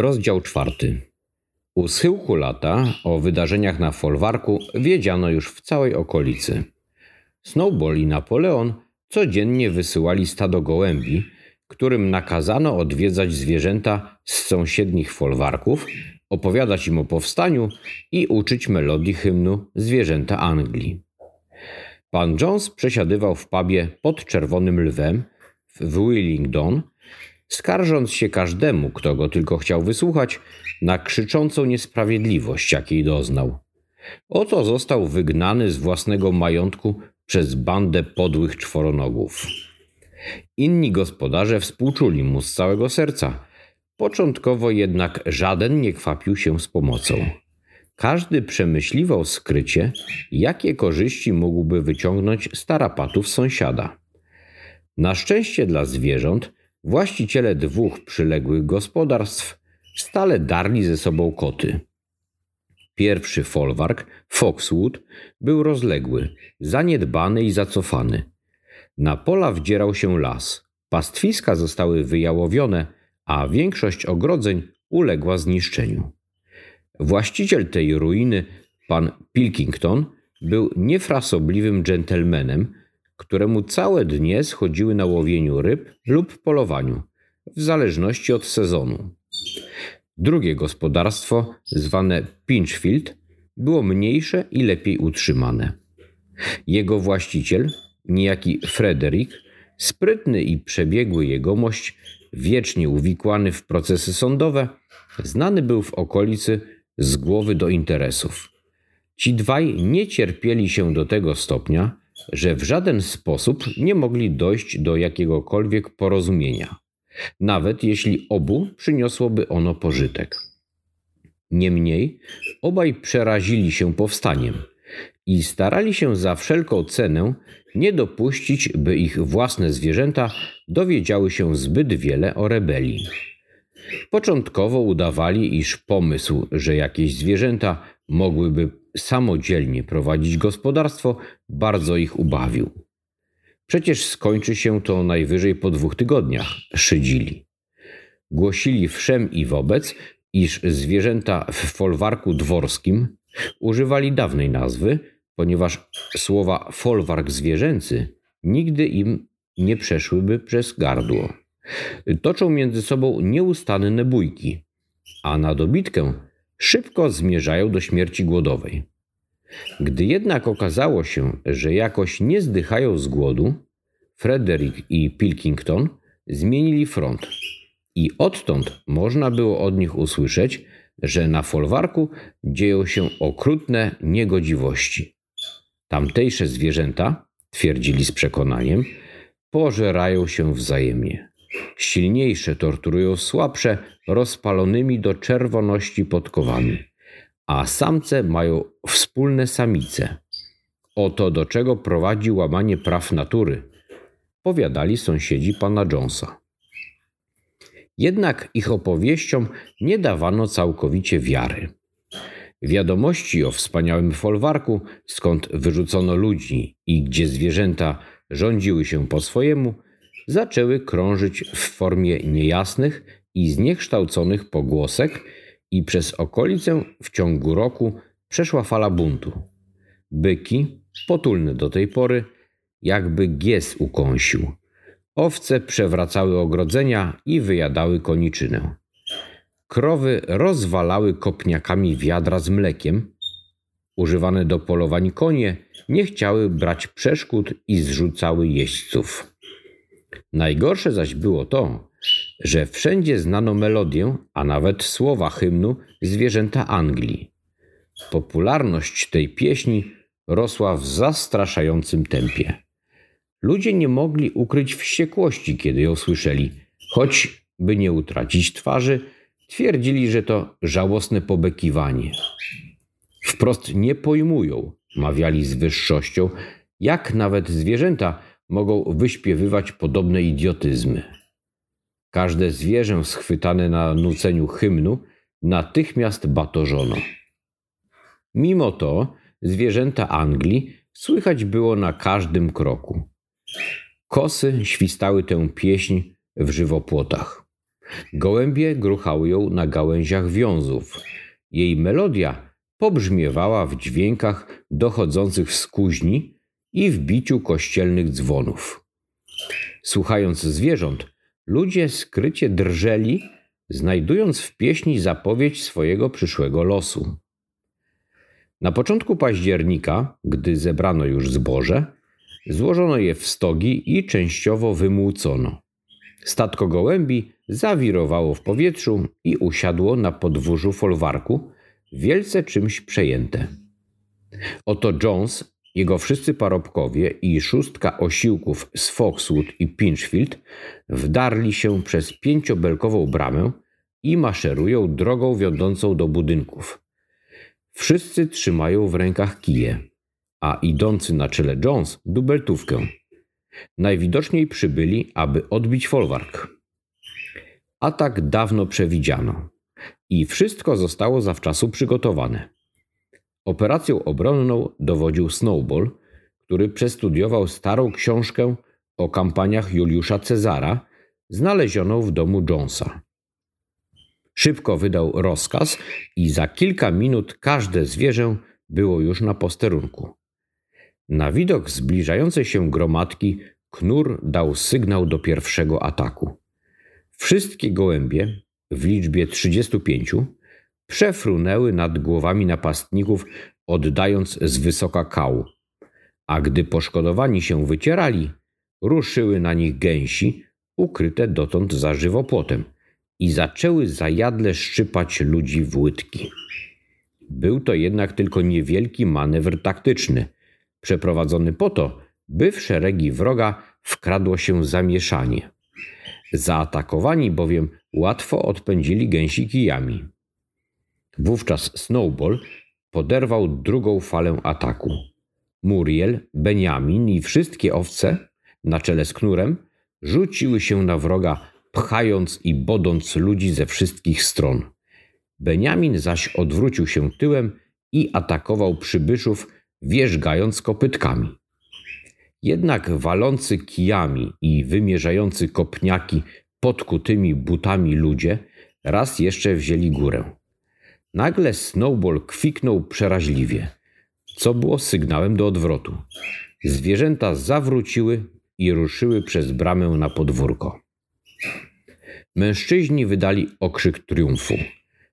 Rozdział czwarty. U schyłku lata o wydarzeniach na folwarku wiedziano już w całej okolicy. Snowball i Napoleon codziennie wysyłali stado gołębi, którym nakazano odwiedzać zwierzęta z sąsiednich folwarków, opowiadać im o powstaniu i uczyć melodii hymnu zwierzęta Anglii. Pan Jones przesiadywał w pubie pod Czerwonym Lwem w Willingdon, skarżąc się każdemu, kto go tylko chciał wysłuchać, na krzyczącą niesprawiedliwość, jakiej doznał. Oto został wygnany z własnego majątku przez bandę podłych czworonogów. Inni gospodarze współczuli mu z całego serca. Początkowo jednak żaden nie kwapił się z pomocą. Każdy przemyśliwał skrycie, jakie korzyści mógłby wyciągnąć z tarapatów sąsiada. Na szczęście dla zwierząt, właściciele dwóch przyległych gospodarstw stale darli ze sobą koty. Pierwszy folwark, Foxwood, był rozległy, zaniedbany i zacofany. Na pola wdzierał się las, pastwiska zostały wyjałowione, a większość ogrodzeń uległa zniszczeniu. Właściciel tej ruiny, pan Pilkington, był niefrasobliwym dżentelmenem, któremu całe dnie schodziły na łowieniu ryb lub polowaniu, w zależności od sezonu. Drugie gospodarstwo, zwane Pinchfield, było mniejsze i lepiej utrzymane. Jego właściciel, niejaki Frederick, sprytny i przebiegły jegomość, wiecznie uwikłany w procesy sądowe, znany był w okolicy z głowy do interesów. Ci dwaj nie cierpieli się do tego stopnia, że w żaden sposób nie mogli dojść do jakiegokolwiek porozumienia, nawet jeśli obu przyniosłoby ono pożytek. Niemniej obaj przerazili się powstaniem i starali się za wszelką cenę nie dopuścić, by ich własne zwierzęta dowiedziały się zbyt wiele o rebelii. Początkowo udawali, iż pomysł, że jakieś zwierzęta mogłyby samodzielnie prowadzić gospodarstwo, bardzo ich ubawił. Przecież skończy się to najwyżej po dwóch tygodniach, szydzili. Głosili wszem i wobec, iż zwierzęta w folwarku dworskim używali dawnej nazwy, ponieważ słowa folwark zwierzęcy nigdy im nie przeszłyby przez gardło. Toczą między sobą nieustanne bójki, a na dobitkę szybko zmierzają do śmierci głodowej. Gdy jednak okazało się, że jakoś nie zdychają z głodu, Frederick i Pilkington zmienili front i odtąd można było od nich usłyszeć, że na folwarku dzieją się okrutne niegodziwości. Tamtejsze zwierzęta, twierdzili z przekonaniem, pożerają się wzajemnie. Silniejsze torturują słabsze rozpalonymi do czerwoności podkowami, a samce mają wspólne samice. Oto do czego prowadzi łamanie praw natury, powiadali sąsiedzi pana Jonesa. Jednak ich opowieściom nie dawano całkowicie wiary. Wiadomości o wspaniałym folwarku, skąd wyrzucono ludzi i gdzie zwierzęta rządziły się po swojemu, zaczęły krążyć w formie niejasnych i zniekształconych pogłosek i przez okolicę w ciągu roku przeszła fala buntu. Byki, potulne do tej pory, jakby gies ukąsił. Owce przewracały ogrodzenia i wyjadały koniczynę. Krowy rozwalały kopniakami wiadra z mlekiem. Używane do polowań konie nie chciały brać przeszkód i zrzucały jeźdźców. Najgorsze zaś było to, że wszędzie znano melodię, a nawet słowa hymnu zwierzęta Anglii. Popularność tej pieśni rosła w zastraszającym tempie. Ludzie nie mogli ukryć wściekłości, kiedy ją słyszeli, choć, by nie utracić twarzy, twierdzili, że to żałosne pobekiwanie. Wprost nie pojmują, mawiali z wyższością, jak nawet zwierzęta mogą wyśpiewywać podobne idiotyzmy. Każde zwierzę schwytane na nuceniu hymnu natychmiast batorzono. Mimo to zwierzęta Anglii słychać było na każdym kroku. Kosy świstały tę pieśń w żywopłotach. Gołębie gruchały ją na gałęziach wiązów. Jej melodia pobrzmiewała w dźwiękach dochodzących z kuźni i w biciu kościelnych dzwonów. Słuchając zwierząt, ludzie skrycie drżeli, znajdując w pieśni zapowiedź swojego przyszłego losu. Na początku października, gdy zebrano już zboże, złożono je w stogi i częściowo wymłócono. Statko gołębi zawirowało w powietrzu i usiadło na podwórzu folwarku, wielce czymś przejęte. Oto Jones, jego wszyscy parobkowie i szóstka osiłków z Foxwood i Pinchfield wdarli się przez pięciobelkową bramę i maszerują drogą wiodącą do budynków. Wszyscy trzymają w rękach kije, a idący na czele Jones dubeltówkę. Najwidoczniej przybyli, aby odbić folwark. Atak dawno przewidziano i wszystko zostało zawczasu przygotowane. Operacją obronną dowodził Snowball, który przestudiował starą książkę o kampaniach Juliusza Cezara, znalezioną w domu Jonesa. Szybko wydał rozkaz i za kilka minut każde zwierzę było już na posterunku. Na widok zbliżającej się gromadki Knur dał sygnał do pierwszego ataku. Wszystkie gołębie, w liczbie 35, przefrunęły nad głowami napastników, oddając z wysoka kał. A gdy poszkodowani się wycierali, ruszyły na nich gęsi, ukryte dotąd za żywopłotem, i zaczęły zajadle szczypać ludzi w łydki. Był to jednak tylko niewielki manewr taktyczny, przeprowadzony po to, by w szeregi wroga wkradło się zamieszanie. Zaatakowani bowiem łatwo odpędzili gęsi kijami. Wówczas Snowball poderwał drugą falę ataku. Muriel, Benjamin i wszystkie owce, na czele z knurem, rzuciły się na wroga, pchając i bodąc ludzi ze wszystkich stron. Benjamin zaś odwrócił się tyłem i atakował przybyszów, wierzgając kopytkami. Jednak walący kijami i wymierzający kopniaki podkutymi butami ludzie raz jeszcze wzięli górę. Nagle Snowball kwiknął przeraźliwie, co było sygnałem do odwrotu. Zwierzęta zawróciły i ruszyły przez bramę na podwórko. Mężczyźni wydali okrzyk triumfu.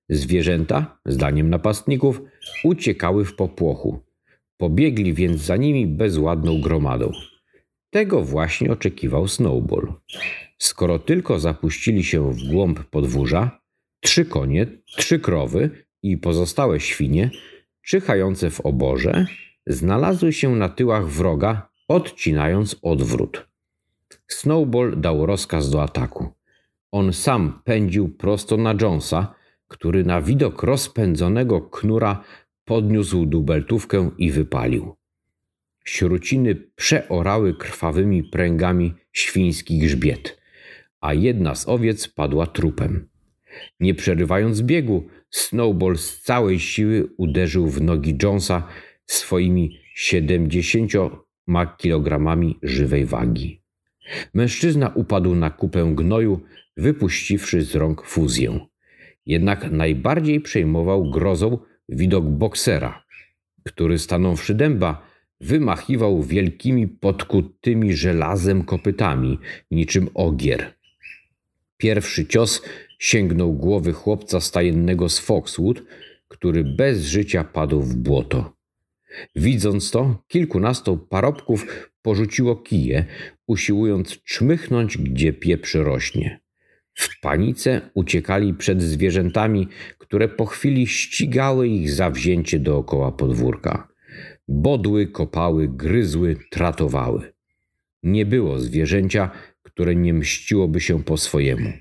Zwierzęta, zdaniem napastników, uciekały w popłochu. Pobiegli więc za nimi bezładną gromadą. Tego właśnie oczekiwał Snowball. Skoro tylko zapuścili się w głąb podwórza, trzy konie, trzy krowy i pozostałe świnie, czyhające w oborze, znalazły się na tyłach wroga, odcinając odwrót. Snowball dał rozkaz do ataku. On sam pędził prosto na Jonesa, który na widok rozpędzonego knura podniósł dubeltówkę i wypalił. Śruciny przeorały krwawymi pręgami świński grzbiet, a jedna z owiec padła trupem. Nie przerywając biegu, Snowball z całej siły uderzył w nogi Jonesa swoimi 70 kilogramami żywej wagi. Mężczyzna upadł na kupę gnoju, wypuściwszy z rąk fuzję. Jednak najbardziej przejmował grozą widok boksera, który stanąwszy dęba, wymachiwał wielkimi podkutymi żelazem kopytami, niczym ogier. Pierwszy cios sięgnął głowy chłopca stajennego z Foxwood, który bez życia padł w błoto. Widząc to, kilkunastu parobków porzuciło kije, usiłując czmychnąć, gdzie pieprz rośnie. W panice uciekali przed zwierzętami, które po chwili ścigały ich zawzięcie dookoła podwórka. Bodły, kopały, gryzły, tratowały. Nie było zwierzęcia, które nie mściłoby się po swojemu.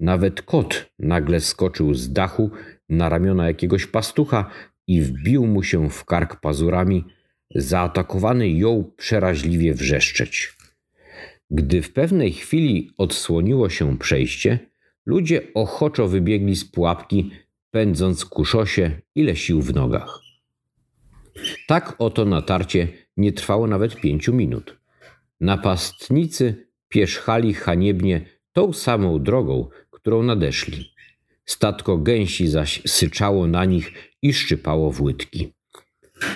Nawet kot nagle skoczył z dachu na ramiona jakiegoś pastucha i wbił mu się w kark pazurami, zaatakowany jął przeraźliwie wrzeszczeć. Gdy w pewnej chwili odsłoniło się przejście, ludzie ochoczo wybiegli z pułapki, pędząc ku szosie, ile sił w nogach. Tak oto natarcie nie trwało nawet pięciu minut. Napastnicy pierzchali haniebnie tą samą drogą, którą nadeszli. Statko gęsi zaś syczało na nich i szczypało w łydki.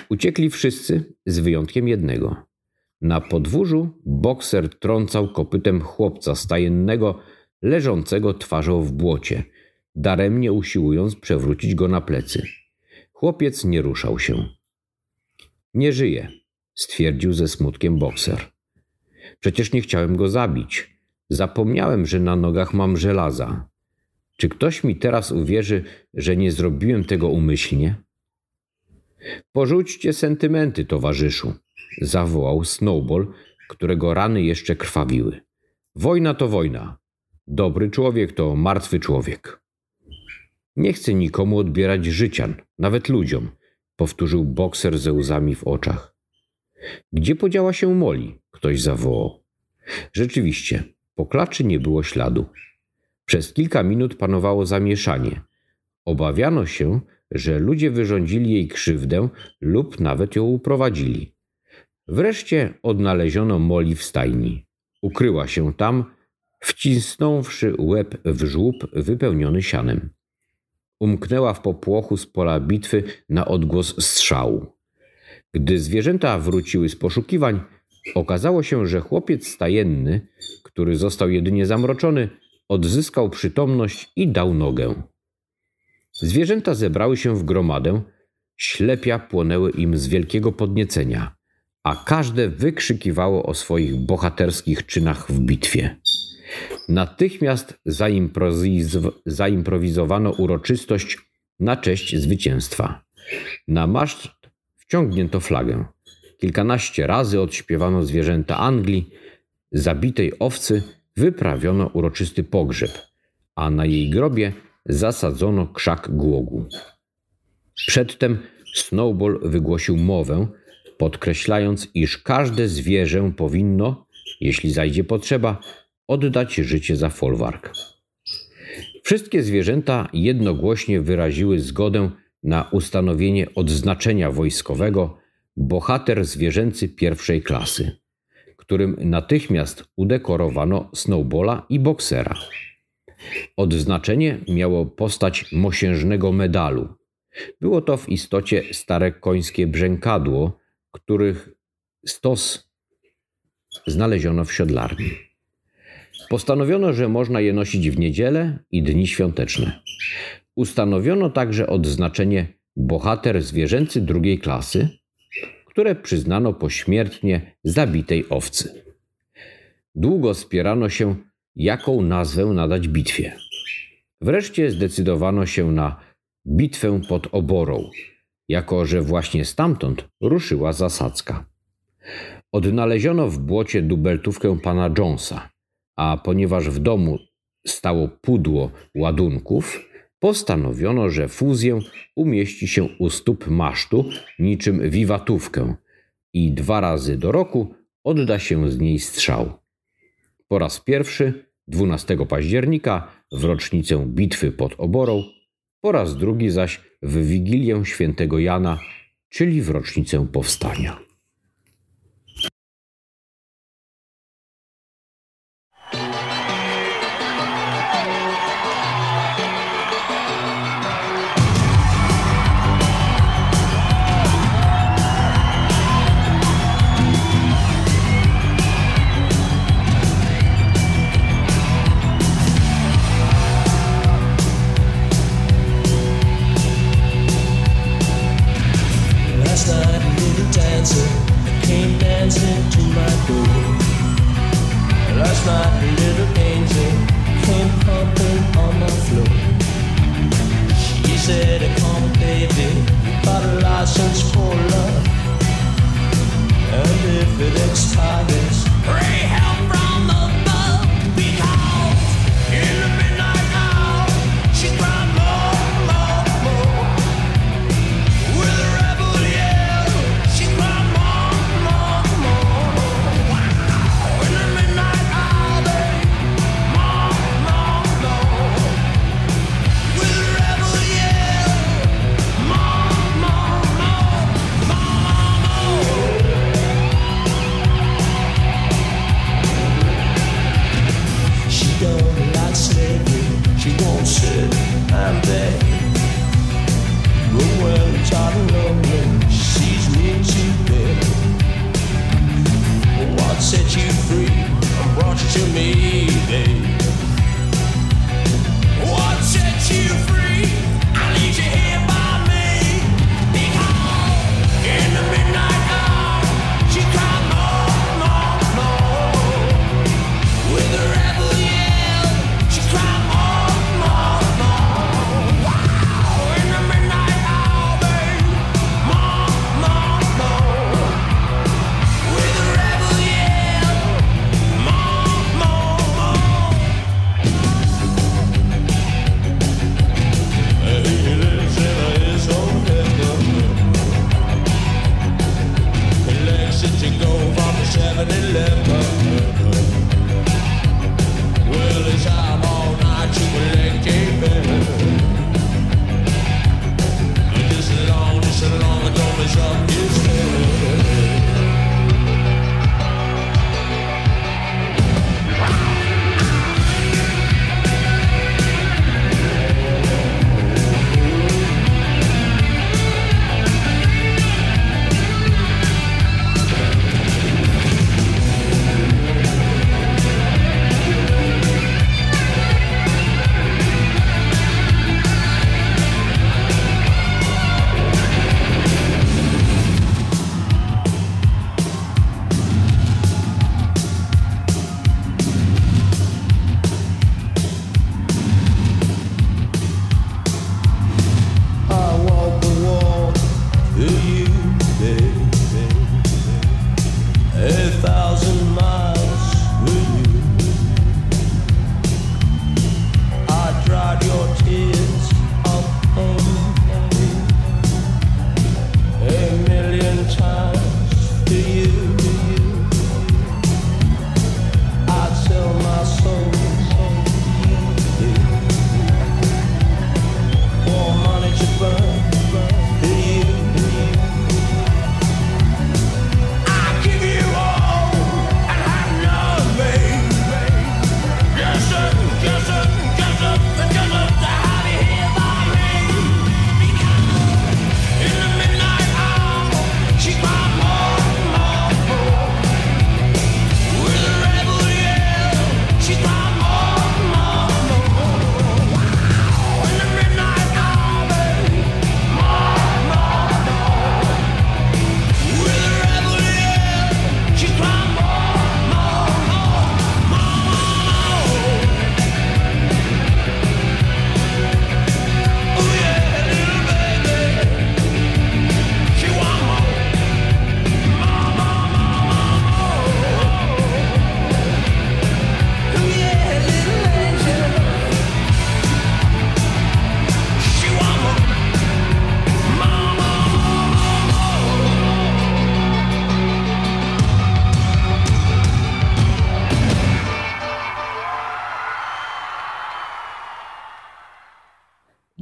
Uciekli wszyscy z wyjątkiem jednego. Na podwórzu bokser trącał kopytem chłopca stajennego, leżącego twarzą w błocie, daremnie usiłując przewrócić go na plecy. Chłopiec nie ruszał się. Nie żyje, stwierdził ze smutkiem bokser. Przecież nie chciałem go zabić. Zapomniałem, że na nogach mam żelaza. Czy ktoś mi teraz uwierzy, że nie zrobiłem tego umyślnie? Porzućcie sentymenty, towarzyszu, zawołał Snowball, którego rany jeszcze krwawiły. Wojna to wojna. Dobry człowiek to martwy człowiek. Nie chcę nikomu odbierać życia, nawet ludziom, powtórzył bokser ze łzami w oczach. Gdzie podziała się Moli? Ktoś zawołał. Rzeczywiście, po klaczy nie było śladu. Przez kilka minut panowało zamieszanie. Obawiano się, że ludzie wyrządzili jej krzywdę lub nawet ją uprowadzili. Wreszcie odnaleziono Moli w stajni. Ukryła się tam, wcisnąwszy łeb w żłób wypełniony sianem. Umknęła w popłochu z pola bitwy na odgłos strzału. Gdy zwierzęta wróciły z poszukiwań, okazało się, że chłopiec stajenny, który został jedynie zamroczony, odzyskał przytomność i dał nogę. Zwierzęta zebrały się w gromadę, ślepia płonęły im z wielkiego podniecenia, a każde wykrzykiwało o swoich bohaterskich czynach w bitwie. Natychmiast zaimprowiz- zaimprowizowano uroczystość na cześć zwycięstwa. Na maszt wciągnięto flagę. Kilkanaście razy odśpiewano zwierzęta Anglii, zabitej owcy wyprawiono uroczysty pogrzeb, a na jej grobie zasadzono krzak głogu. Przedtem Snowball wygłosił mowę, podkreślając, iż każde zwierzę powinno, jeśli zajdzie potrzeba, oddać życie za folwark. Wszystkie zwierzęta jednogłośnie wyraziły zgodę na ustanowienie odznaczenia wojskowego bohater zwierzęcy pierwszej klasy, którym natychmiast udekorowano Snowballa i Boksera. Odznaczenie miało postać mosiężnego medalu. Było to w istocie stare końskie brzękadło, których stos znaleziono w siodlarni. Postanowiono, że można je nosić w niedzielę i dni świąteczne. Ustanowiono także odznaczenie bohater zwierzęcy drugiej klasy, które przyznano pośmiertnie zabitej owcy. Długo spierano się, jaką nazwę nadać bitwie. Wreszcie zdecydowano się na bitwę pod Oborą, jako że właśnie stamtąd ruszyła zasadzka. Odnaleziono w błocie dubeltówkę pana Jonesa, a ponieważ w domu stało pudło ładunków, postanowiono, że fuzję umieści się u stóp masztu niczym wiwatówkę i dwa razy do roku odda się z niej strzał. Po raz pierwszy 12 października w rocznicę bitwy pod Oborą, po raz drugi zaś w Wigilię świętego Jana, czyli w rocznicę powstania.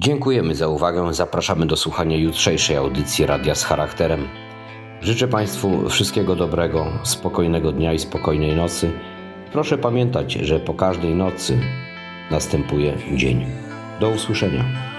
Dziękujemy za uwagę. Zapraszamy do słuchania jutrzejszej audycji Radia z Charakterem. Życzę Państwu wszystkiego dobrego, spokojnego dnia i spokojnej nocy. Proszę pamiętać, że po każdej nocy następuje dzień. Do usłyszenia.